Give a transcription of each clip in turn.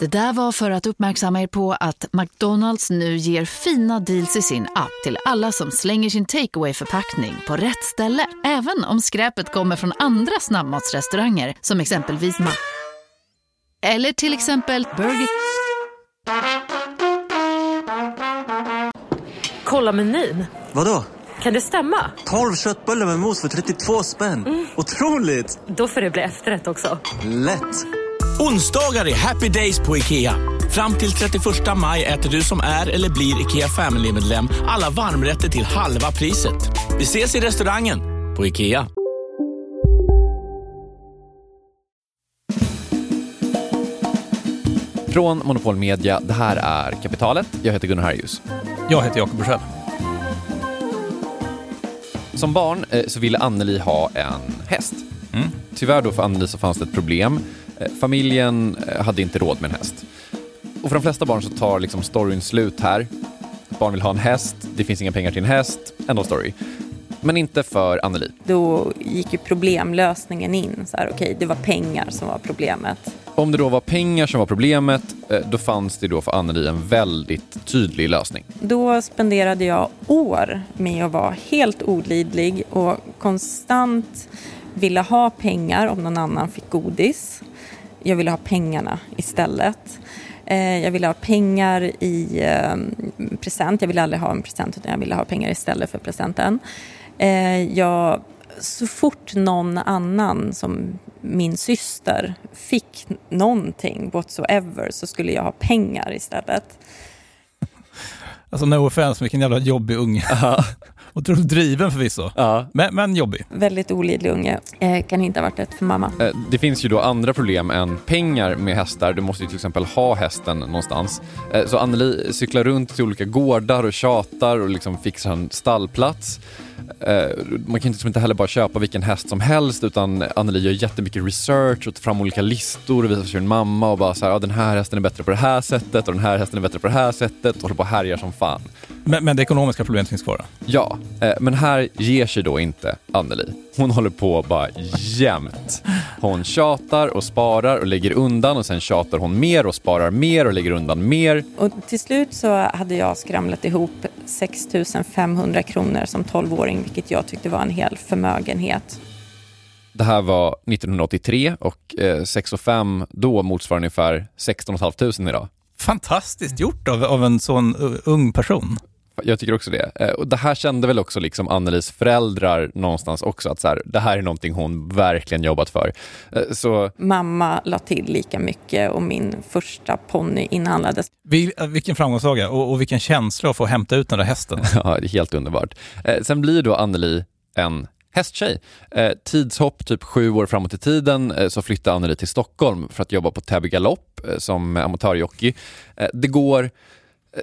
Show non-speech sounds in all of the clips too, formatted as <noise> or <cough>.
Det där var för att uppmärksamma er på att McDonalds nu ger fina deals i sin app till alla som slänger sin takeaway förpackning på rätt ställe. Även om skräpet kommer från andra snabbmatsrestauranger som exempelvis Ma... Eller till exempel Burger... Kolla menyn. Vadå? Kan det stämma? 12 köttbullar med mos för 32 spänn. Mm. Otroligt! Då får det bli efterrätt också. Lätt! Onsdagar är happy days på IKEA. Fram till 31 maj äter du som är eller blir IKEA Family-medlem alla varmrätter till halva priset. Vi ses i restaurangen på IKEA. Från Monopol Media, det här är Kapitalet. Jag heter Gunnar Harjus. Jag heter Jakob Bursell. Som barn eh, så ville Anneli ha en häst. Mm. Tyvärr då för Anneli så fanns det ett problem. Eh, familjen eh, hade inte råd med en häst. Och för de flesta barn så tar liksom storyn slut här. Barn vill ha en häst, det finns inga pengar till en häst, end of story. Men inte för Anneli. Då gick ju problemlösningen in. Så här, okay, det var pengar som var problemet. Om det då var pengar som var problemet, eh, då fanns det då för Anneli en väldigt tydlig lösning. Då spenderade jag år med att vara helt olidlig och konstant ville ha pengar om någon annan fick godis. Jag ville ha pengarna istället. Eh, jag ville ha pengar i ehm, present. Jag ville aldrig ha en present utan jag ville ha pengar istället för presenten. Eh, jag, så fort någon annan som min syster fick någonting whatsoever så skulle jag ha pengar istället. Alltså no offense, vilken jävla jobbig unge. Otroligt driven förvisso, ja. men, men jobbig. Väldigt olidlig unge. Eh, kan inte ha varit rätt för mamma. Eh, det finns ju då andra problem än pengar med hästar. Du måste ju till exempel ha hästen någonstans. Eh, så Anneli cyklar runt till olika gårdar och tjatar och liksom fixar en stallplats. Eh, man kan inte heller bara köpa vilken häst som helst utan Anneli gör jättemycket research och tar fram olika listor och visar för sin mamma och bara så här, ja, den här hästen är bättre på det här sättet och den här hästen är bättre på det här sättet och håller på och härjar som fan. Men, men det ekonomiska problemet finns kvar? Ja, eh, men här ger sig då inte Anneli. Hon håller på bara jämt. Hon tjatar och sparar och lägger undan och sen tjatar hon mer och sparar mer och lägger undan mer. Och till slut så hade jag skramlat ihop 6 500 kronor som 12-åring, vilket jag tyckte var en hel förmögenhet. Det här var 1983 och 6 och 5 då motsvarar ungefär 16 500 idag. Fantastiskt gjort av, av en sån ung person. Jag tycker också det. Eh, och det här kände väl också liksom Annelies föräldrar någonstans också, att så här, det här är någonting hon verkligen jobbat för. Eh, så... Mamma la till lika mycket och min första ponny inhandlades. Vil, eh, vilken framgångssaga och, och vilken känsla att få hämta ut den där hästen. <laughs> ja, det är helt underbart. Sen blir då Anneli en hästtjej. Eh, tidshopp, typ sju år framåt i tiden, eh, så flyttar Anneli till Stockholm för att jobba på Täby galopp eh, som amatörjockey. Det går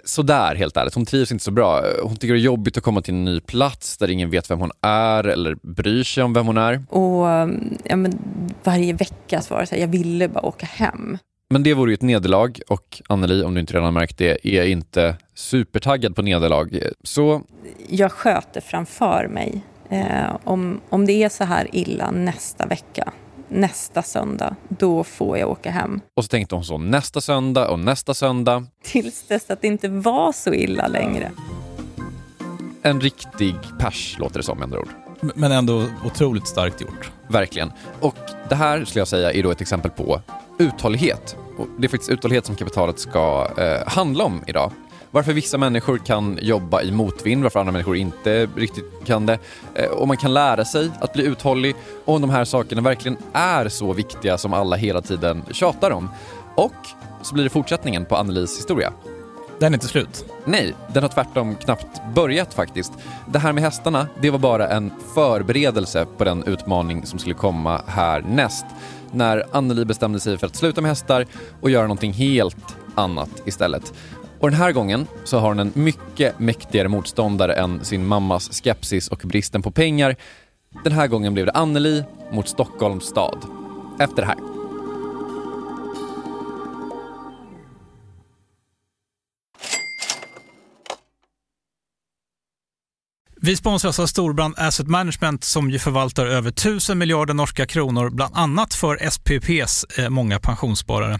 sådär helt ärligt. Hon trivs inte så bra. Hon tycker det är jobbigt att komma till en ny plats där ingen vet vem hon är eller bryr sig om vem hon är. Och ja, men varje vecka så här, jag ville bara åka hem. Men det vore ju ett nederlag och Anneli, om du inte redan märkt det, är inte supertaggad på nederlag. Så... Jag sköter framför mig. Eh, om, om det är så här illa nästa vecka, nästa söndag, då får jag åka hem. Och så tänkte hon så nästa söndag och nästa söndag. Tills dess att det inte var så illa längre. En riktig pers låter det som med andra ord. Men ändå otroligt starkt gjort. Verkligen. Och det här skulle jag säga är då ett exempel på uthållighet. Och det är faktiskt uthållighet som kapitalet ska eh, handla om idag. Varför vissa människor kan jobba i motvind, varför andra människor inte riktigt kan det. Eh, och man kan lära sig att bli uthållig och om de här sakerna verkligen är så viktiga som alla hela tiden tjatar om. Och så blir det fortsättningen på Annelies historia. Den är inte slut? Nej, den har tvärtom knappt börjat faktiskt. Det här med hästarna, det var bara en förberedelse på den utmaning som skulle komma härnäst. När Anneli bestämde sig för att sluta med hästar och göra någonting helt annat istället. Och den här gången så har hon en mycket mäktigare motståndare än sin mammas skepsis och bristen på pengar, Den här gången blev det Anneli mot Stockholms stad. Efter det här. Vi sponsras av Storbrand Asset Management som ju förvaltar över 1000 miljarder norska kronor, bland annat för SPPs eh, många pensionssparare.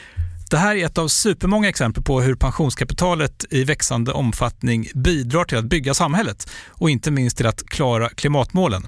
Det här är ett av supermånga exempel på hur pensionskapitalet i växande omfattning bidrar till att bygga samhället och inte minst till att klara klimatmålen.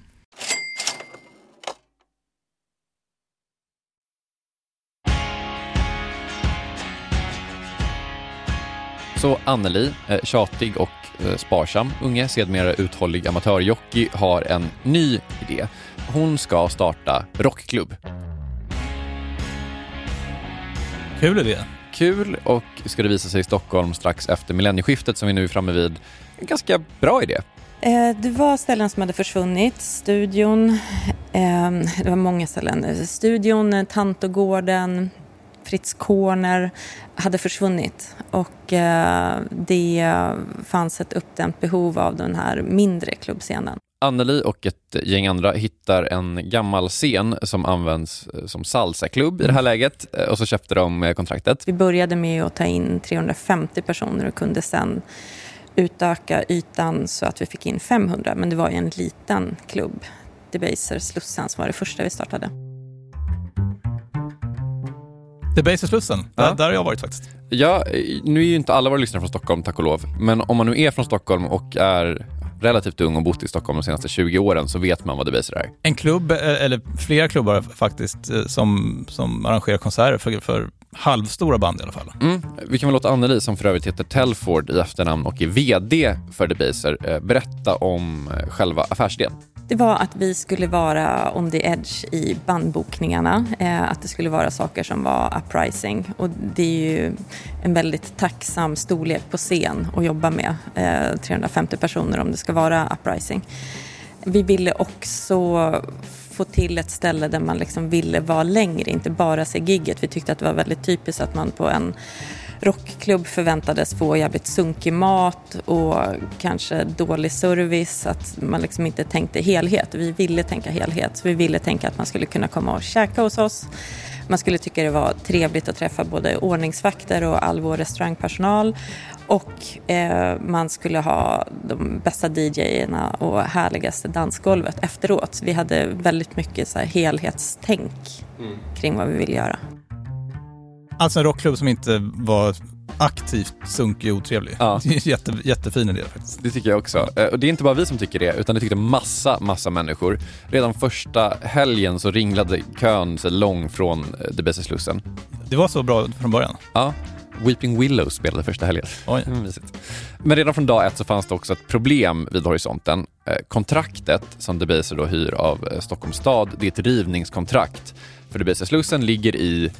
Så Anneli, eh, tjatig och eh, sparsam unge, sedermera uthållig amatörjockey, har en ny idé. Hon ska starta rockklubb. Kul idé. Kul och ska det visa sig i Stockholm strax efter millennieskiftet som vi nu är framme vid. En ganska bra idé. Eh, det var ställen som hade försvunnit. Studion, ehm, det var många ställen. Studion, Tantogården, Fritz Corner hade försvunnit och eh, det fanns ett uppdämt behov av den här mindre klubbscenen. Anneli och ett gäng andra hittar en gammal scen som används eh, som salsaklubb i det här läget eh, och så köpte de kontraktet. Vi började med att ta in 350 personer och kunde sen utöka ytan så att vi fick in 500 men det var ju en liten klubb. Debaser Slussen som var det första vi startade. Debaser-Slussen, Ja. där, där har jag varit faktiskt. Ja, nu är ju inte alla våra lyssnare från Stockholm, tack och lov. Men om man nu är från Stockholm och är relativt ung och bott i Stockholm de senaste 20 åren så vet man vad Debaser är. En klubb, eh, eller flera klubbar faktiskt, eh, som, som arrangerar konserter för, för halvstora band i alla fall. Mm. Vi kan väl låta Anneli, som för övrigt heter Telford i efternamn och är VD för Debaser, eh, berätta om själva affärsidén. Det var att vi skulle vara on the edge i bandbokningarna. Eh, att det skulle vara saker som var uprising. Och det är ju en väldigt tacksam storlek på scen att jobba med. Eh, 350 personer om det ska vara uprising. Vi ville också få till ett ställe där man liksom ville vara längre, inte bara se gigget. Vi tyckte att det var väldigt typiskt att man på en rockklubb förväntades få jävligt sunkig mat och kanske dålig service, att man liksom inte tänkte helhet. Vi ville tänka helhet, så vi ville tänka att man skulle kunna komma och käka hos oss. Man skulle tycka det var trevligt att träffa både ordningsvakter och all vår restaurangpersonal och eh, man skulle ha de bästa DJerna och härligaste dansgolvet efteråt. Vi hade väldigt mycket så här helhetstänk kring vad vi ville göra. Alltså en rockklubb som inte var aktivt sunkig och otrevlig. Ja. Det är en Jätte, jättefin idé faktiskt. Det tycker jag också. Eh, Och det är inte bara vi som tycker det, utan det tyckte massa, massa människor. Redan första helgen så ringlade kön sig lång från eh, Debaser-slussen. Det var så bra från början. Ja, Weeping Willows spelade första helgen. Oj. Mm. Men redan från dag ett så fanns det också ett problem vid horisonten. Eh, Kontraktet som Debaser då hyr av Stockholms stad, det är ett rivningskontrakt. För Debaser-slussen ligger i...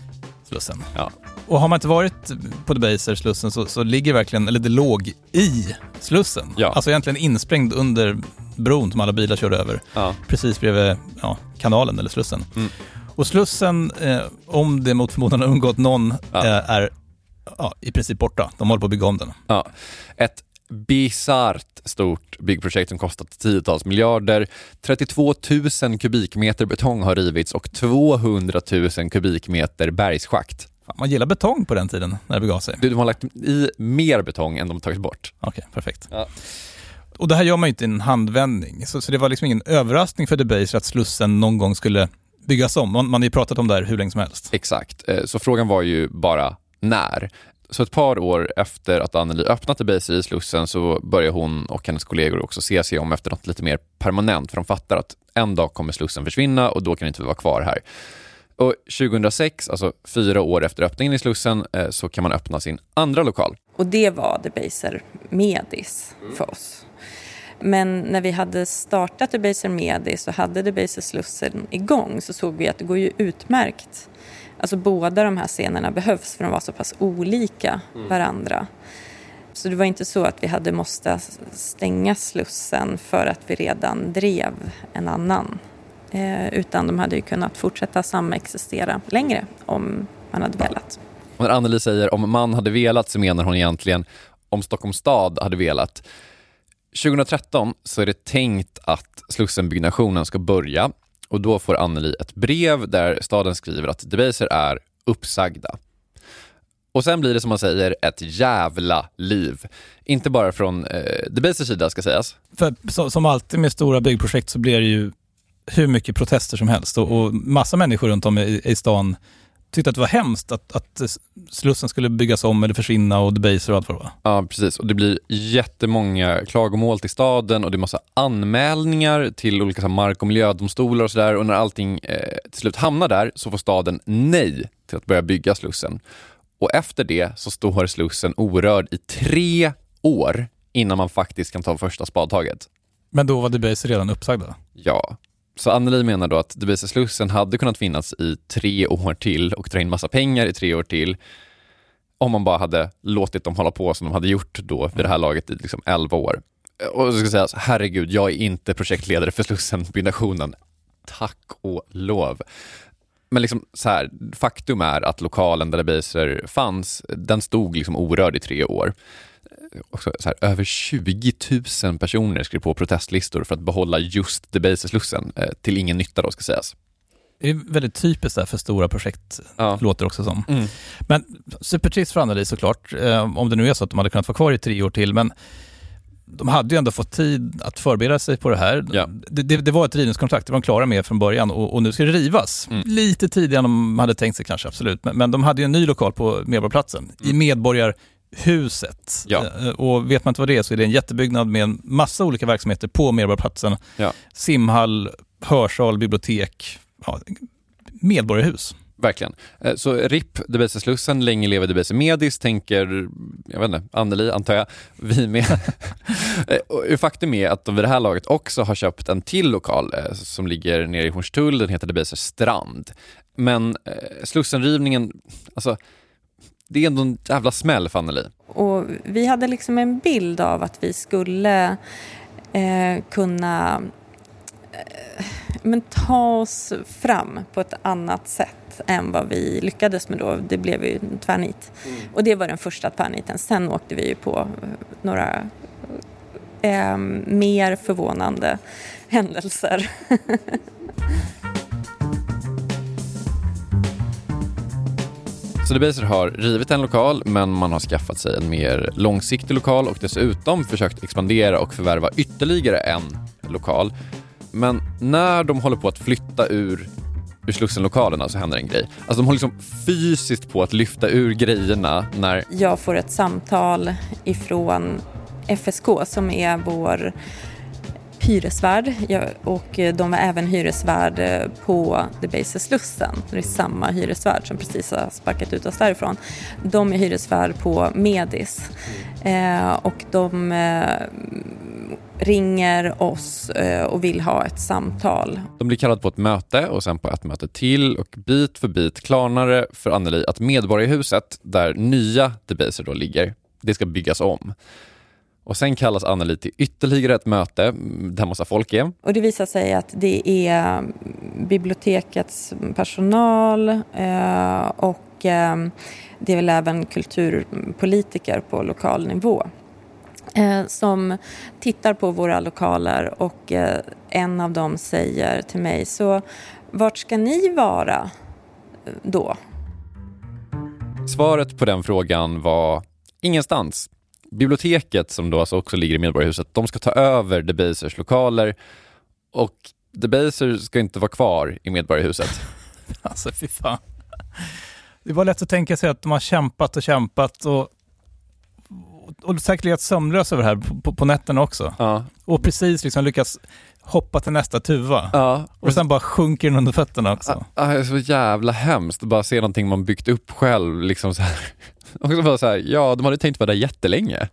Slussen. Ja, Och har man inte varit på Debaser, Slussen, så, så ligger verkligen, eller det låg i Slussen. Ja. Alltså egentligen insprängd under bron som alla bilar körde över. ja. Precis bredvid ja, kanalen eller Slussen. Mm. Och Slussen, eh, om det mot förmodan har undgått någon, Ja. eh, är ja, i princip borta. De håller på att bygga om den. Ja, ett bisarrt stort byggprojekt som kostat tiotals miljarder. 32 000 kubikmeter betong har rivits och 200 000 kubikmeter bergsschakt. Fan, man gillar betong på den tiden när det begav sig. Du, de har lagt i mer betong än de har tagit bort. Okej, perfekt. Ja. Och det här gör man ju inte i en handvändning. Så, så det var liksom ingen överraskning för Debaser att Slussen någon gång skulle byggas om. Man, man har ju pratat om det här hur länge som helst. Exakt, Eh, så frågan var ju bara när. Så ett par år efter att Anneli öppnat Debaser i Slussen så börjar hon och hennes kollegor också se sig om efter något lite mer permanent för de fattar att en dag kommer Slussen försvinna och då kan inte vi vara kvar här. Och 2006, alltså fyra år efter öppningen i Slussen, eh, så kan man öppna sin andra lokal. Och det var Debaser Medis för oss. Men när vi hade startat Debaser Medis och hade Debaser Slussen igång så såg vi att det går ju utmärkt. Alltså båda de här scenerna behövs för de var så pass olika varandra. Så det var inte så att vi hade måste stänga Slussen för att vi redan drev en annan. Eh, utan de hade ju kunnat fortsätta samexistera längre om man hade velat. Och när Anneli säger om man hade velat så menar hon egentligen om Stockholms stad hade velat. 2013 så är det tänkt att Slussenbyggnationen ska börja och då får Anneli ett brev där staden skriver att Debaser är uppsagda. Och sen blir det som man säger ett jävla liv. Inte bara från eh, Debasers sida ska sägas. För så, som alltid med stora byggprojekt så blir det ju hur mycket protester som helst och, och massa människor runt om i, i stan tyckte att det var hemskt att, att Slussen skulle byggas om eller försvinna och Debaser och allt vad det var. Ja, precis. Och det blir jättemånga klagomål till staden och det är massa anmälningar till olika så här, mark och miljödomstolar och sådär. Och när allting eh, till slut hamnar där så får staden nej till att börja bygga Slussen. Och efter det så står Slussen orörd i tre år innan man faktiskt kan ta första spadtaget. Men då var Debaser redan uppsagda? Ja. Så Anneli menar då att Debaser Slussen hade kunnat finnas i tre år till och dra in massa pengar i tre år till om man bara hade låtit dem hålla på som de hade gjort då vid det här laget i liksom 11 år. Och jag ska säga, så, herregud, jag är inte projektledare för Slussenbyggnationen. Tack och lov. Men liksom så här, faktum är att lokalen där Debaser fanns, den stod liksom orörd i tre år. Också så här, över 20 000 personer skrev på protestlistor för att behålla just Debaser-slussen, eh, till ingen nytta då ska sägas. Det är väldigt typiskt där för stora projekt, Ja. låter det också som. Mm. Men supertrist för Anneli såklart, eh, om det nu är så att de hade kunnat vara kvar i tre år till. Men de hade ju ändå fått tid att förbereda sig på det här. Ja. Det, det, det var ett rivningskontrakt, det var de klara med från början och, och nu ska det rivas. Mm. Lite tidigare än de hade tänkt sig kanske, absolut. Men, men de hade ju en ny lokal på Medborgarplatsen, i Medborgarhuset. Ja. Eh, Och vet man inte vad det är så är det en jättebyggnad med en massa olika verksamheter på Medborgarplatsen. Ja. Simhall, hörsal, bibliotek, ja, medborgarhus. Verkligen. Eh, Så RIP Debaser-slussen, länge leve Debaser Medis, tänker, jag vet inte, Anneli antar jag, <laughs> vi med. Eh, Faktum är att de vid det här laget också har köpt en till lokal som ligger nere i Hornstull, den heter Debaser Strand. Men Slussenrivningen, alltså, det är ändå en jävla smäll Anneli. Och vi hade liksom en bild av att vi skulle eh, kunna eh, men ta oss fram på ett annat sätt än vad vi lyckades med då. Det blev ju en tvärnit. Och det var den första tvärniten. Sen åkte vi ju på eh, några eh, mer förvånande händelser. <laughs> Så har rivit en lokal, men man har skaffat sig en mer långsiktig lokal och dessutom försökt expandera och förvärva ytterligare en lokal. Men när de håller på att flytta ur, ur Slussenlokalerna så händer en grej. Alltså de håller liksom fysiskt på att lyfta ur grejerna när Jag får ett samtal ifrån FSK som är vår hyresvärd och eh, de var även hyresvärd eh, på Debaser Slussen. Det är samma hyresvärd som precis har sparkat ut oss därifrån. De är hyresvärd på Medis eh, och de ringer oss och vill ha ett samtal. de blir kallade på ett möte och sen på ett möte till och bit för bit klarnar det för Anneli att Medborgarhuset, där nya Debaser då ligger, det ska byggas om. Och sen kallas Anneli till ytterligare ett möte där massa folk är. Och det visar sig att det är mm, bibliotekets personal eh, och eh, det är väl även kulturpolitiker på lokal nivå eh, som tittar på våra lokaler och en av dem säger till mig så vart ska ni vara då? Svaret på den frågan var ingenstans. Biblioteket, som då alltså också ligger i Medborgarhuset, de ska ta över Debasers lokaler och Debaser ska inte vara kvar i Medborgarhuset. <laughs> Alltså fy fan. Det var lätt att tänka sig att de har kämpat och kämpat och, och säkert legat sömnlös över det här på, på, på nätterna också. Ja. Och precis liksom lyckats hoppa till nästa tuva. Ja. Och sen bara sjunker den under fötterna också. Ja, det är så jävla hemskt att bara se någonting man byggt upp själv. Liksom så här. <laughs> Och så bara så här, ja, de hade tänkt vara där jättelänge.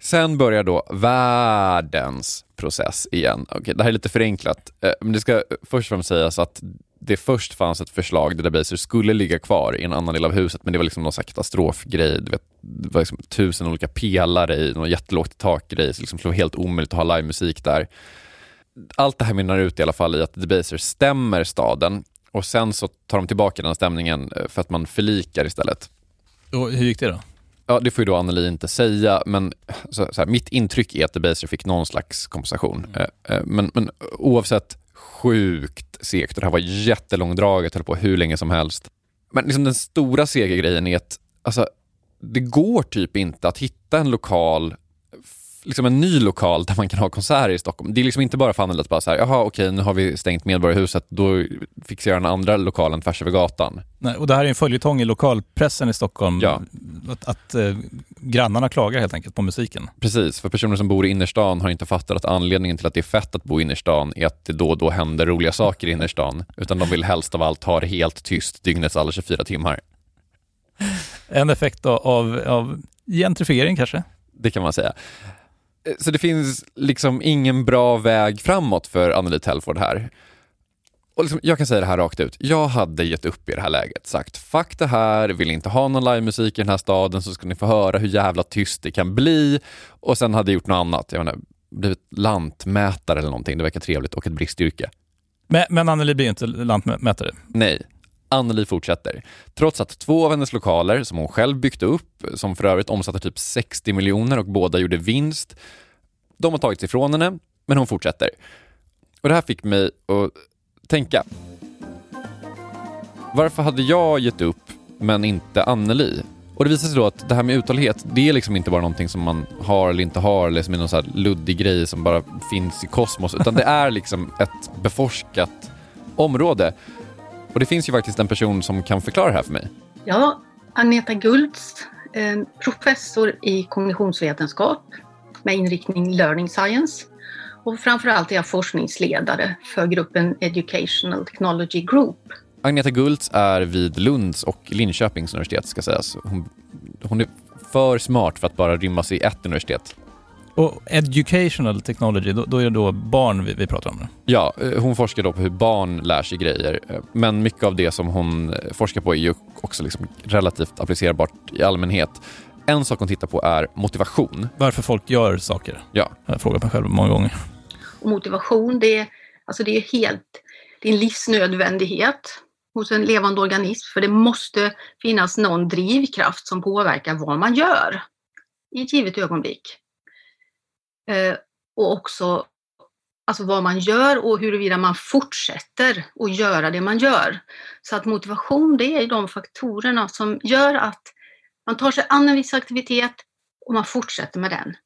Sen börjar då världens process igen. Okay, det här är lite förenklat, eh, men det ska först och främst sägas att det först fanns ett förslag där Debaser skulle ligga kvar i en annan del av huset, men det var liksom någon katastrofgrej. Vet, det var liksom tusen olika pelare i någon jättelågt takgrej, så liksom det var helt omöjligt att ha livemusik där. Allt det här mynnar ut i alla fall i att Debaser stämmer staden och sen så tar de tillbaka den stämningen eh, för att man förlikar istället. Och hur gick det då? Ja, det får ju då Anneli inte säga, men så, så här, mitt intryck är att Debaser fick någon slags kompensation. Mm. Eh, eh, Men, men oavsett, sjukt segt. Det här var jättelångdraget, höll på hur länge som helst. Men liksom den stora segergrejen är att alltså, det går typ inte att hitta en lokal liksom en ny lokal där man kan ha konserter i Stockholm. Det är liksom inte bara för Anneli att bara så här, jaha okej nu har vi stängt Medborgarhuset, då fixar jag den andra lokalen tvärs över gatan. Nej, och det här är en följetong i lokalpressen i Stockholm. Ja. Att, att eh, grannarna klagar helt enkelt på musiken. Precis, för personer som bor i innerstan har inte fattat att anledningen till att det är fett att bo i innerstan är att det då och då händer roliga saker i innerstan. Utan de vill helst av allt ha det helt tyst dygnets alla 24 timmar. En effekt av, av, av gentrifiering kanske? Det kan man säga. Så det finns liksom ingen bra väg framåt för Anneli Telford här. Och liksom, jag kan säga det här rakt ut. Jag hade gett upp i det här läget. Sagt fuck det här, vill inte ha någon livemusik i den här staden så ska ni få höra hur jävla tyst det kan bli. Och sen hade jag gjort något annat. Jag menar, blivit lantmätare eller någonting. Det verkar trevligt och ett bristyrke. Men, men Anneli blir inte lantmätare? Nej. Anneli fortsätter. Trots att två av hennes lokaler, som hon själv byggt upp, som för övrigt omsatte typ 60 miljoner och båda gjorde vinst, de har tagits ifrån henne, men hon fortsätter. Och det här fick mig att tänka. Varför hade jag gett upp, men inte Anneli? Och det visar sig då att det här med uthållighet, det är liksom inte bara någonting som man har eller inte har, eller som är någon så här luddig grej som bara finns i kosmos, utan det är liksom ett beforskat område. Och det finns ju faktiskt en person som kan förklara det här för mig. Ja, Agneta Gultz, eh, professor i kognitionsvetenskap med inriktning Learning Science. Och framförallt är jag forskningsledare för gruppen Educational Technology Group. Agneta Gultz är vid Lunds och Linköpings universitet ska sägas. Hon, hon är för smart för att bara rymmas i ett universitet. Och educational technology, då, då är det då barn vi, vi pratar om? Ja, eh, hon forskar då på hur barn lär sig grejer. Eh, Men mycket av det som hon eh, forskar på är ju också liksom relativt applicerbart i allmänhet. En sak hon tittar på är motivation. Varför folk gör saker? Ja. Jag har frågat mig själv många gånger. Och motivation, det är, alltså det är helt, det är en livsnödvändighet hos en levande organism, för det måste finnas någon drivkraft som påverkar vad man gör i ett givet ögonblick. Eh, och också alltså vad man gör och huruvida man fortsätter att göra det man gör. Så att motivation, det är de faktorerna som gör att man tar sig an en viss aktivitet och man fortsätter med den.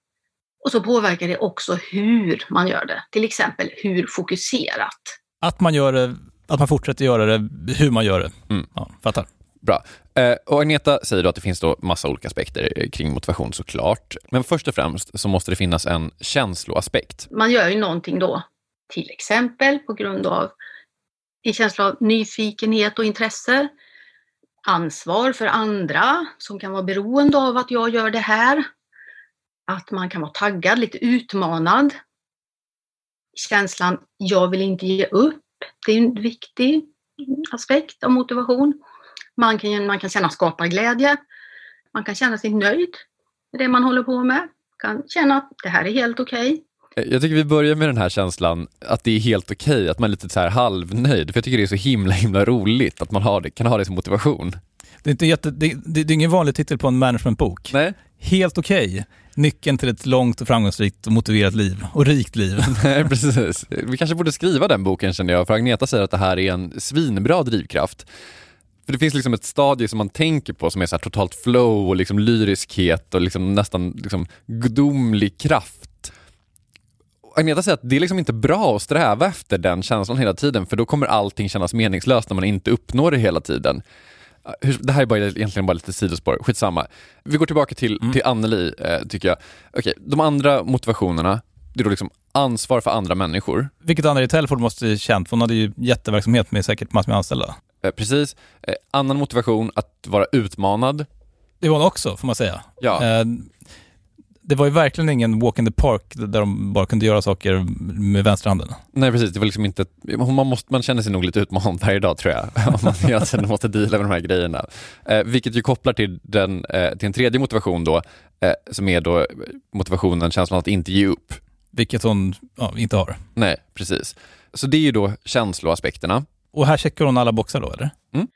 Och så påverkar det också hur man gör det, till exempel hur fokuserat. Att man gör det, att man fortsätter göra det, hur man gör det. Mm. Ja, fattar. Bra. Eh, och Agneta säger då att det finns då massa olika aspekter eh, kring motivation såklart. Men först och främst så måste det finnas en känsloaspekt. Man gör ju någonting då, till exempel på grund av en känsla av nyfikenhet och intresse, ansvar för andra som kan vara beroende av att jag gör det här, att man kan vara taggad, lite utmanad. Känslan jag vill inte ge upp, det är en viktig aspekt av motivation. Man kan, man kan känna skaparglädje, man kan känna sig nöjd med det man håller på med. Kan känna att det här är helt okej. Jag tycker vi börjar med den här känslan att det är helt okej, att man är lite så här halvnöjd. För jag tycker det är så himla himla roligt att man har det, kan ha det som motivation. Det är, inte jätte, det, det, det är ingen vanlig titel på en managementbok. Nej. Helt okej. Nyckeln till ett långt och framgångsrikt och motiverat liv. Och rikt liv. <laughs> Nej, precis. Vi kanske borde skriva den boken känner jag, för Agneta säger att det här är en svinbra drivkraft. För det finns liksom ett stadie som man tänker på som är så totalt flow och liksom lyriskhet och liksom nästan liksom gudomlig kraft. Agneta säger att det är liksom inte bra att sträva efter den känslan hela tiden för då kommer allting kännas meningslöst när man inte uppnår det hela tiden. Det här är bara, egentligen bara lite sidospår, skitsamma. Vi går tillbaka till, mm. till Anneli, eh, tycker jag. Okej, de andra motivationerna, det är då liksom ansvar för andra människor. Vilket Anneli Telford måste känt, för hon hade ju jätteverksamhet med säkert massor med anställda. Eh, precis. Eh, annan motivation, att vara utmanad. Det var hon också, får man säga. Ja. Eh, det var ju verkligen ingen walk in the park där de bara kunde göra saker med vänsterhanden. Nej precis, det var liksom inte, man, måste, man känner sig nog lite utmanad varje dag tror jag. <laughs> Om man <laughs> hela tiden måste deala med de här grejerna. Vilket ju kopplar till, den, till en tredje motivation då, som är då motivationen, känslan att inte ge upp. Vilket hon ja, inte har. Nej, precis. Så det är ju då känsloaspekterna. Och här checkar hon alla boxar då, eller? Mm.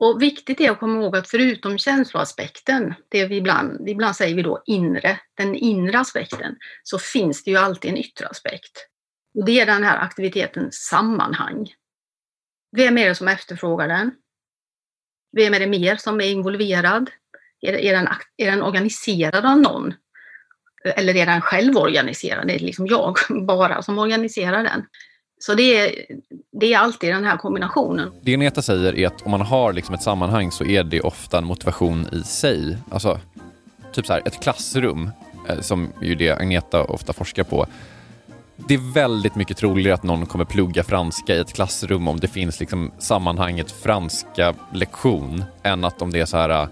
Och viktigt är att komma ihåg att förutom känsloaspekten, det vi ibland, ibland säger vi då inre, den inre aspekten, så finns det ju alltid en yttre aspekt. Och det är den här aktivitetens sammanhang. Vem är det som efterfrågar den? Vem är det mer som är involverad? Är, är, den, är den organiserad av någon? Eller är den självorganiserad? Det är liksom jag <laughs> bara som organiserar den. Så det är, det är alltid den här kombinationen. Det Neta säger är att om man har liksom ett sammanhang så är det ofta en motivation i sig. Alltså, typ så här, ett klassrum, eh, som ju det Agneta ofta forskar på. Det är väldigt mycket troligare att någon kommer plugga franska i ett klassrum om det finns liksom sammanhanget franska lektion än att om det är så här eh,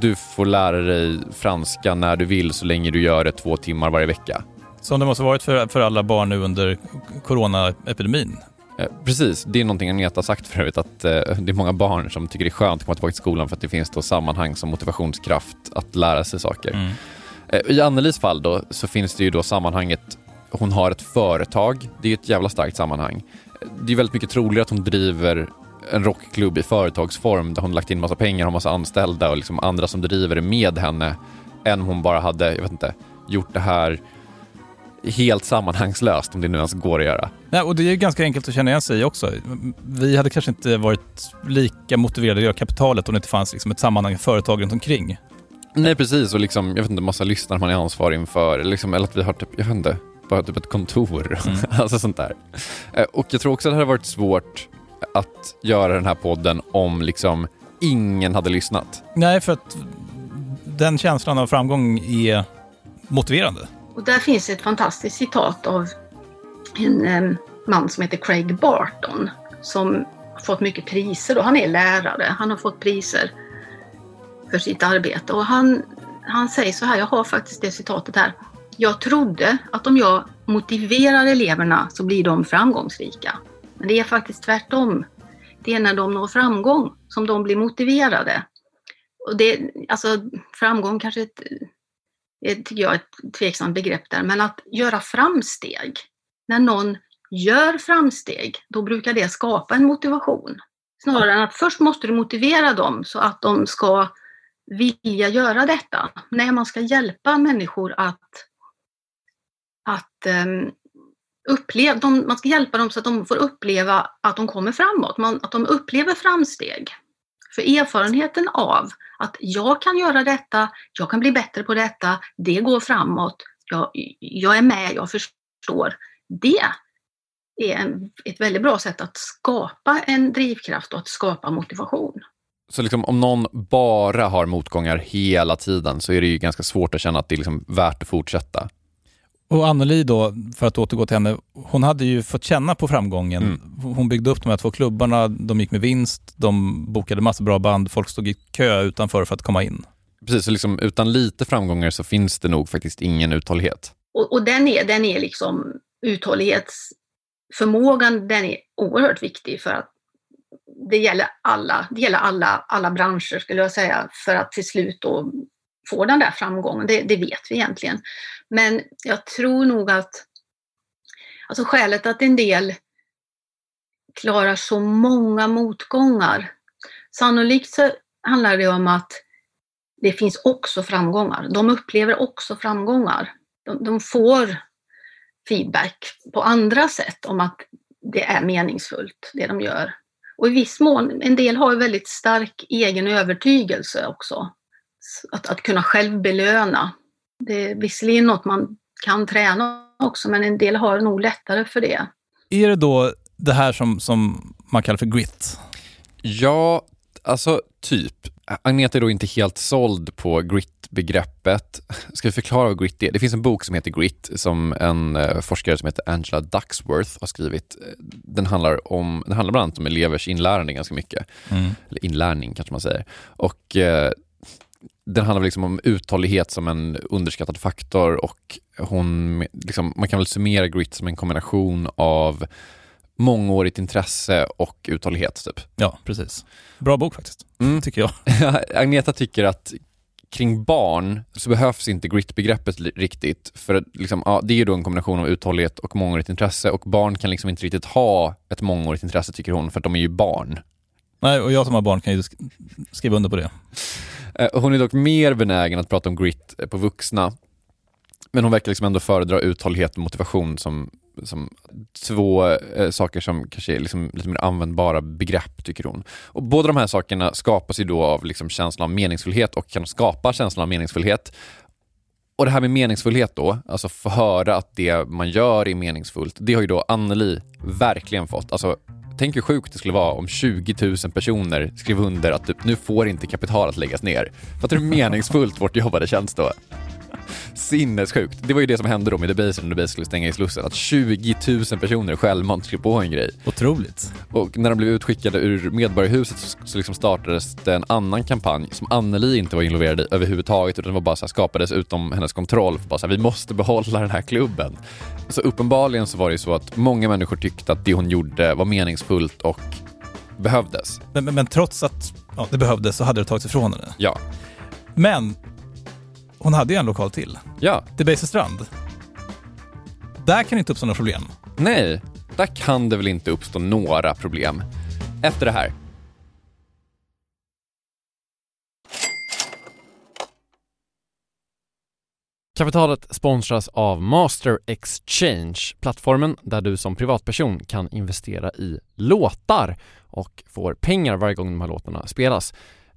du får lära dig franska när du vill så länge du gör det två timmar varje vecka. Som det måste varit för, för alla barn nu under coronaepidemin. Eh, precis, det är någonting Agneta har sagt förut att eh, det är många barn som tycker det är skönt att komma tillbaka till skolan för att det finns då sammanhang som motivationskraft att lära sig saker. Mm. Eh, I Annelies fall då så finns det ju då sammanhanget, hon har ett företag, det är ett jävla starkt sammanhang. Det är väldigt mycket troligare att hon driver en rockklubb i företagsform där hon lagt in massa pengar, har massa anställda och liksom andra som driver det med henne än hon bara hade, jag vet inte, gjort det här helt sammanhangslöst om det nu ens går att göra. Nej, och det är ganska enkelt att känna igen sig också. Vi hade kanske inte varit lika motiverade att göra kapitalet om det inte fanns liksom ett sammanhang, företag runt omkring. Nej precis och liksom, jag vet inte, massa lyssnare man är ansvarig inför. Liksom, eller att vi har typ, jag vet inte, bara typ ett kontor. Mm. <laughs> alltså sånt där. Eh, och jag tror också att det hade varit svårt att göra den här podden om liksom ingen hade lyssnat. Nej, för att den känslan av framgång är motiverande. Och där finns ett fantastiskt citat av en man som heter Craig Barton som har fått mycket priser. Och han är lärare. Han har fått priser för sitt arbete. Och han, han säger så här, jag har faktiskt det citatet här. Jag trodde att om jag motiverar eleverna så blir de framgångsrika. Men det är faktiskt tvärtom. Det är när de når framgång som de blir motiverade. Och det, alltså, framgång kanske är ett tycker jag är ett tveksamt begrepp där, men att göra framsteg. När någon gör framsteg, då brukar det skapa en motivation. Snarare än att först måste du motivera dem så att de ska vilja göra detta. När man ska hjälpa människor att, att ehm, um, uppleva, de, man ska hjälpa dem så att de får uppleva att de kommer framåt, man, att de upplever framsteg. För erfarenheten av att jag kan göra detta, jag kan bli bättre på detta, det går framåt, jag, jag är med, jag förstår. Det är en, ett väldigt bra sätt att skapa en drivkraft och att skapa motivation. Så liksom, om någon bara har motgångar hela tiden så är det ju ganska svårt att känna att det är liksom värt att fortsätta. Och Anneli då, för att återgå till henne, hon hade ju fått känna på framgången. Mm. Hon byggde upp de här två klubbarna, de gick med vinst, de bokade massa bra band, folk stod i kö utanför för att komma in. Precis, så liksom, utan lite framgångar så finns det nog faktiskt ingen uthållighet. Och, och den, är, den är liksom uthållighetsförmågan, den är oerhört viktig för att det gäller alla, det gäller alla, alla branscher skulle jag säga, för att till slut då får den där framgången. Det, det vet vi egentligen. Men jag tror nog att alltså skälet att en del klarar så många motgångar. Sannolikt så handlar det om att det finns också framgångar. De upplever också framgångar. De, de får feedback på andra sätt om att det är meningsfullt, det de gör. Och i viss mån, en del har väldigt stark egen övertygelse också. Att, att kunna själv belöna. Det är visserligen något man kan träna också, men en del har nog lättare för det. Är det då det här som, som man kallar för grit? Ja, alltså typ. Agneta är då inte helt såld på grit-begreppet. Ska vi förklara vad grit är? Det finns en bok som heter Grit som en eh, forskare som heter Angela Ducksworth har skrivit. Den handlar, om, den handlar bland annat om elevers inlärande ganska mycket. Mm. Eller inlärning kanske man säger. Och eh, den handlar liksom om uthållighet som en underskattad faktor och hon, liksom, man kan väl summera grit som en kombination av mångårigt intresse och uthållighet. Typ. Ja, precis. Bra bok faktiskt, Mm. tycker jag. <laughs> Agneta tycker att kring barn så behövs inte grit-begreppet riktigt. För liksom, ja, det är ju då en kombination av uthållighet och mångårigt intresse och barn kan liksom inte riktigt ha ett mångårigt intresse tycker hon, för att de är ju barn. Nej, och jag som har barn kan ju skriva under på det. Eh, hon är dock mer benägen att prata om grit eh, på vuxna. Men hon verkar liksom ändå föredra uthållighet och motivation som, som två eh, saker som kanske är liksom lite mer användbara begrepp, tycker hon. Och båda de här sakerna skapas ju då av liksom känslan av meningsfullhet och kan skapa känslan av meningsfullhet. Och det här med meningsfullhet då, alltså få höra att det man gör är meningsfullt, det har ju då Anneli verkligen fått. Alltså, tänk hur sjukt det skulle vara om 20 000 personer skrev under att typ, nu får inte kapitalet läggas ner. Fattar du hur meningsfullt vårt jobb hade känts då? Sinnessjukt. Det var ju det som hände då med Debaser när Debaser skulle stänga i Slussen. Att 20 000 personer självmant skrev på en grej. Otroligt. Och när de blev utskickade ur Medborgarhuset så, så liksom startades det en annan kampanj som Anneli inte var involverad i överhuvudtaget utan det var bara så här, skapades utom hennes kontroll. För bara så här, vi måste behålla den här klubben. Så uppenbarligen så var det ju så att många människor tyckte att det hon gjorde var meningsfullt och behövdes. Men, men, men trots att ja, det behövdes så hade det tagits ifrån henne. Ja. Men hon hade ju en lokal till. Ja. Debaser strand. Där kan det inte uppstå några problem. Nej, där kan det väl inte uppstå några problem. Efter det här. Kapitalet sponsras av Master Exchange, plattformen där du som privatperson kan investera i låtar och får pengar varje gång de här låtarna spelas.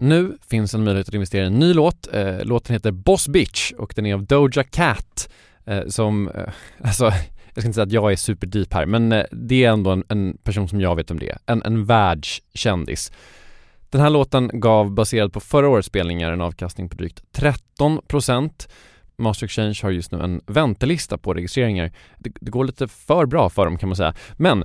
Nu finns en möjlighet att investera i en ny låt. Eh, låten heter Boss Bitch och den är av Doja Cat eh, som, eh, <laughs> alltså jag ska inte säga att jag är superdeep här men eh, det är ändå en, en person som jag vet om det är. En, en världskändis. Den här låten gav baserad på förra årets spelningar en avkastning på drygt 13%. Master Exchange har just nu en väntelista på registreringar. Det, det går lite för bra för dem kan man säga. Men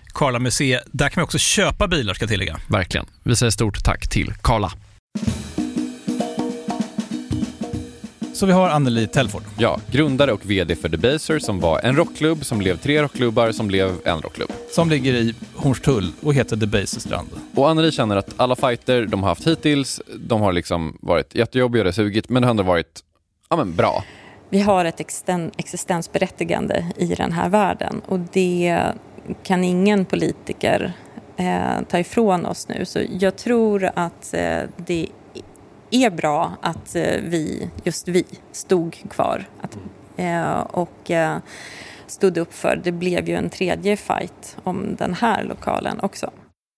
Karla Museet. Där kan man också köpa bilar ska jag tillägga. Verkligen. Vi säger stort tack till Karla. Så vi har Anneli Telford. Ja, grundare och VD för Debaser som var en rockklubb som blev tre rockklubbar som blev en rockklubb. Som ligger i Hornstull och heter Debaser Strand. Och Anneli känner att alla fighter de har haft hittills, de har liksom varit jättejobbiga, det sugit, men det har ändå varit ja, men bra. Vi har ett existen- existensberättigande i den här världen och det kan ingen politiker eh, ta ifrån oss nu. Så jag tror att eh, det är bra att eh, vi, just vi, stod kvar att, eh, och eh, stod upp för. Det blev ju en tredje fight om den här lokalen också.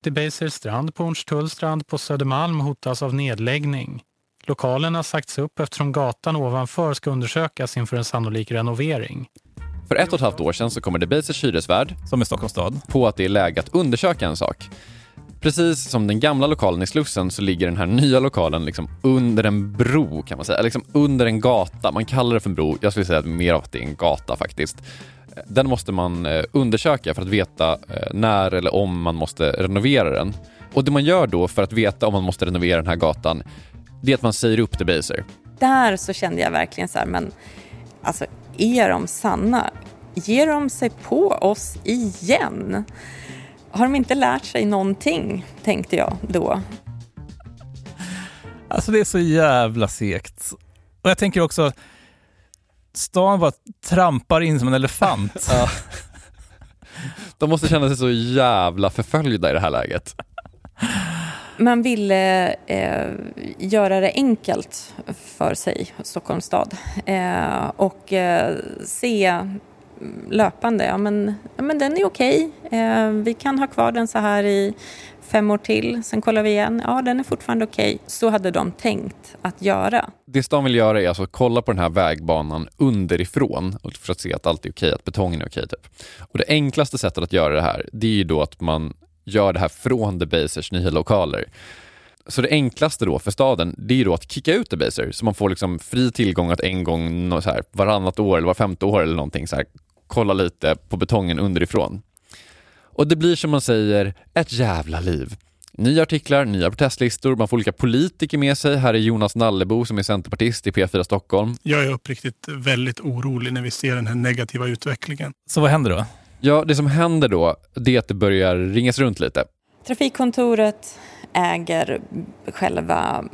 Debaser strand på Ornstull strand på Södermalm hotas av nedläggning. Lokalen har sagts upp eftersom gatan ovanför ska undersökas inför en sannolik renovering. För ett och ett halvt år sedan så kommer Debasers hyresvärd, som är Stockholms stad, på att det är läge att undersöka en sak. Precis som den gamla lokalen i Slussen så ligger den här nya lokalen liksom under en bro kan man säga, liksom under en gata. Man kallar det för en bro, jag skulle säga att mer av att det är en gata faktiskt. Den måste man eh, undersöka för att veta eh, när eller om man måste renovera den. Och det man gör då för att veta om man måste renovera den här gatan, det är att man säger upp Debaser. Där så kände jag verkligen så här, men alltså är de sanna? Ger de sig på oss igen? Har de inte lärt sig någonting, tänkte jag då. Alltså det är så jävla segt. Och jag tänker också, stan bara trampar in som en elefant. <laughs> Ja. De måste känna sig så jävla förföljda i det här läget. Man ville eh, eh, göra det enkelt för sig, Stockholms stad, eh, och eh, se löpande, ja men, ja, men den är okej. Eh, vi kan ha kvar den så här i fem år till, sen kollar vi igen. Ja, den är fortfarande okej. Så hade de tänkt att göra. Det stan vill göra är alltså att kolla på den här vägbanan underifrån för att se att allt är okej, att betongen är okej. Typ. Och det enklaste sättet att göra det här, det är ju då att man gör det här från Debasers nya lokaler. Så det enklaste då för staden, det är då att kicka ut Debaser så man får liksom fri tillgång att en gång så här, varannat år eller var femte år eller någonting så här, kolla lite på betongen underifrån. Och det blir som man säger, ett jävla liv. Nya artiklar, nya protestlistor, man får olika politiker med sig. Här är Jonas Nallebo som är centerpartist i P4 Stockholm. Jag är uppriktigt väldigt orolig när vi ser den här negativa utvecklingen. Så vad händer då? Ja, det som händer då, det är att det börjar ringas runt lite. Trafikkontoret äger själva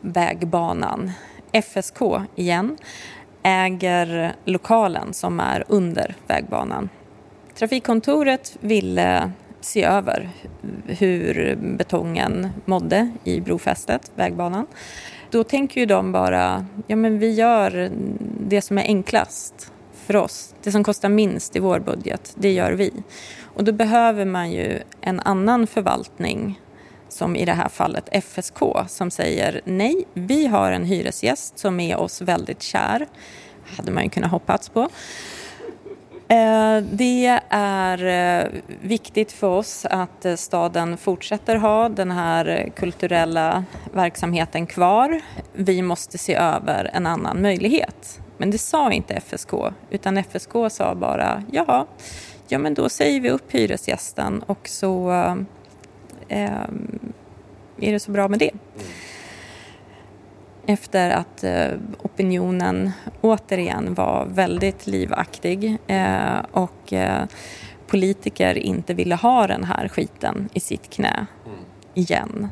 vägbanan. FSK igen äger lokalen som är under vägbanan. Trafikkontoret ville se över hur betongen mådde i brofästet, vägbanan. Då tänker ju de bara, ja men vi gör det som är enklast för oss. Det som kostar minst i vår budget, det gör vi. Och då behöver man ju en annan förvaltning som i det här fallet FSK som säger nej, vi har en hyresgäst som är oss väldigt kär. hade man ju kunnat hoppats på. Eh, det är eh, viktigt för oss att eh, staden fortsätter ha den här kulturella verksamheten kvar. Vi måste se över en annan möjlighet. Men det sa inte FSK, utan FSK sa bara ja, ja men då säger vi upp hyresgästen och så eh, är det så bra med det. Efter att eh, opinionen återigen var väldigt livaktig eh, och eh, politiker inte ville ha den här skiten i sitt knä igen.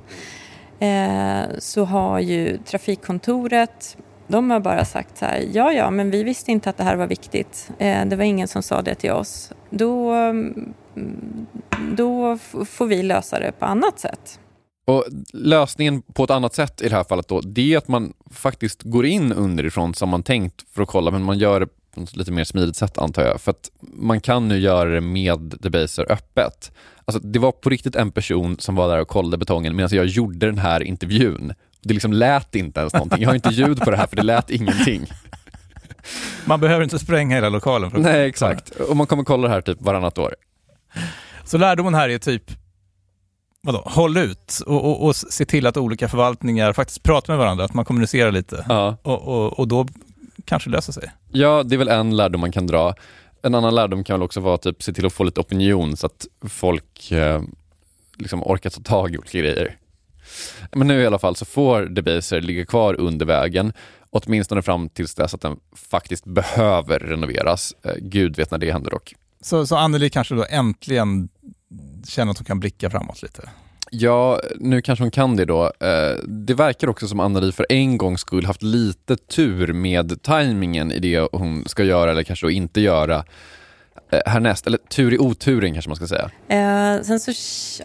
Eh, så har ju trafikkontoret de har bara sagt så här, ja ja, men vi visste inte att det här var viktigt. Eh, det var ingen som sa det till oss. Då mm, då får vi lösa det på annat sätt. Och lösningen på ett annat sätt i det här fallet då, det är att man faktiskt går in underifrån som man tänkt för att kolla, men man gör det på ett lite mer smidigt sätt antar jag. För att man kan nu göra det med Debaser öppet. Alltså, det var på riktigt en person som var där och kollade betongen medan jag gjorde den här intervjun. Det liksom lät inte ens någonting. Jag har inte ljud på det här för det lät ingenting. Man behöver inte spränga hela lokalen. För att Nej, exakt. Och man kommer kolla det här typ varannat år. Så lärdomen här är typ, vadå, håll ut och, och, och se till att olika förvaltningar faktiskt pratar med varandra, att man kommunicerar lite. Ja. Och, och, då kanske det löser sig. Ja, det är väl en lärdom man kan dra. En annan lärdom kan väl också vara typ se till att få lite opinion så att folk eh, liksom orkar ta tag i olika grejer. Men nu i alla fall så får Debaser ligga kvar under vägen, åtminstone fram tills dess att den faktiskt behöver renoveras. Eh, Gud vet när det händer dock. Så, så Anneli kanske då äntligen känner att hon kan blicka framåt lite. Ja, nu kanske hon kan det då. Eh, Det verkar också som Anna-Li för en gångs skull haft lite tur med tajmingen i det hon ska göra eller kanske inte göra härnäst. Eller tur i oturen kanske man ska säga. Eh, sen så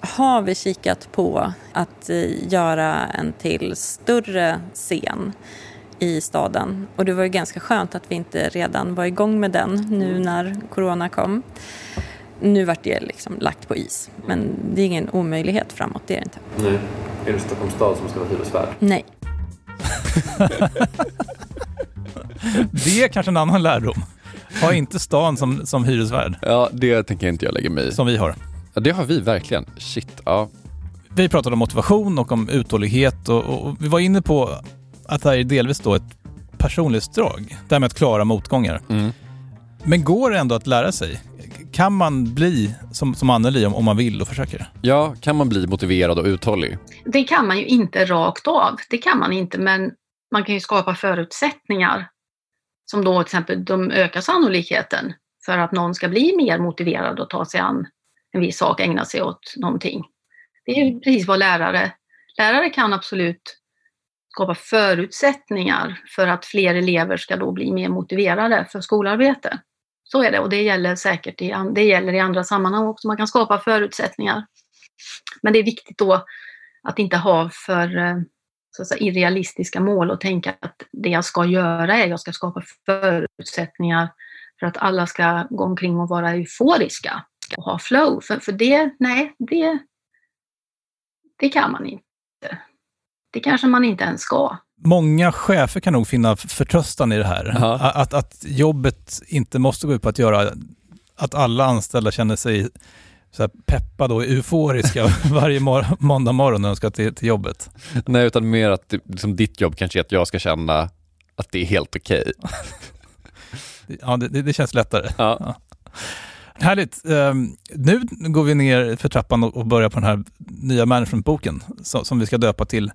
har vi kikat på att eh, göra en till större scen i staden. Och det var ju ganska skönt att vi inte redan var igång med den nu när corona kom. Nu vart det liksom lagt på is, men det är ingen omöjlighet framåt, det är det inte. Nej. Är det Stockholms stad som ska vara hyresvärd? Nej. <laughs> Det är kanske en annan lärdom. Ha inte stan som, som hyresvärd. Ja, det tänker inte jag lägga mig i. Som vi har. Ja, det har vi verkligen. Shit, ja. Vi pratade om motivation och om uthållighet och, och, och vi var inne på att det här är delvis då ett personlighetsdrag. Det här med att klara motgångar. Mm. Men går det ändå att lära sig? Kan man bli som, som Anneli om, om man vill och försöker? Ja, kan man bli motiverad och uthållig? Det kan man ju inte rakt av. Det kan man inte, men man kan ju skapa förutsättningar som då till exempel de ökar sannolikheten för att någon ska bli mer motiverad att ta sig an en viss sak, ägna sig åt någonting. Det är ju precis vad lärare... Lärare kan absolut skapa förutsättningar för att fler elever ska då bli mer motiverade för skolarbete. Så är det och det gäller säkert i, det gäller i andra sammanhang också. Man kan skapa förutsättningar. Men det är viktigt då att inte ha för eh, så att säga, irrealistiska mål och tänka att det jag ska göra är att jag ska skapa förutsättningar för att alla ska gå omkring och vara euforiska och ha flow. För, för det, nej, det, det kan man inte. Det kanske man inte ens ska. Många chefer kan nog finna förtröstan i det här. Att, att jobbet inte måste gå ut på att göra att alla anställda känner sig så här peppade och euforiska <laughs> varje mor- måndag morgon när de ska till, till jobbet. Nej, utan mer att liksom, ditt jobb kanske är att jag ska känna att det är helt okej. <laughs> Ja, det, det känns lättare. Ja. Härligt. Ehm, nu går vi ner för trappan och och börjar på den här nya managementboken som, som vi ska döpa till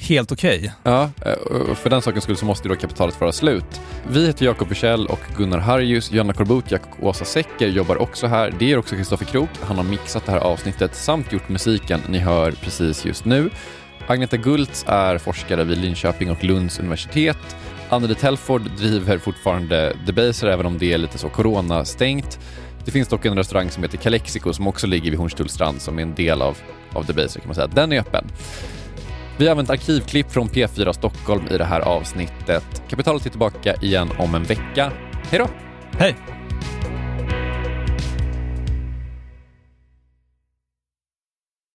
Helt okej. Ja, eh, för den sakens skull så måste ju då kapitalet vara slut. Vi heter Jakob Bursell och Gunnar Harjus, Johanna Korbutjak och Åsa Secker jobbar också här. Det är också Kristoffer Krook. Han har mixat det här avsnittet samt gjort musiken ni hör precis just nu. Agneta Gultz är forskare vid Linköping och Lunds universitet. Anneli Telford driver fortfarande Debaser även om det är lite så coronastängt. Det finns dock en restaurang som heter Calexico som också ligger vid Hornstullstrand som är en del av, av Debaser kan man säga. Den är öppen. Vi har använt arkivklipp från P4 Stockholm i det här avsnittet. Kapitalet är tillbaka igen om en vecka. Hej då! Hej!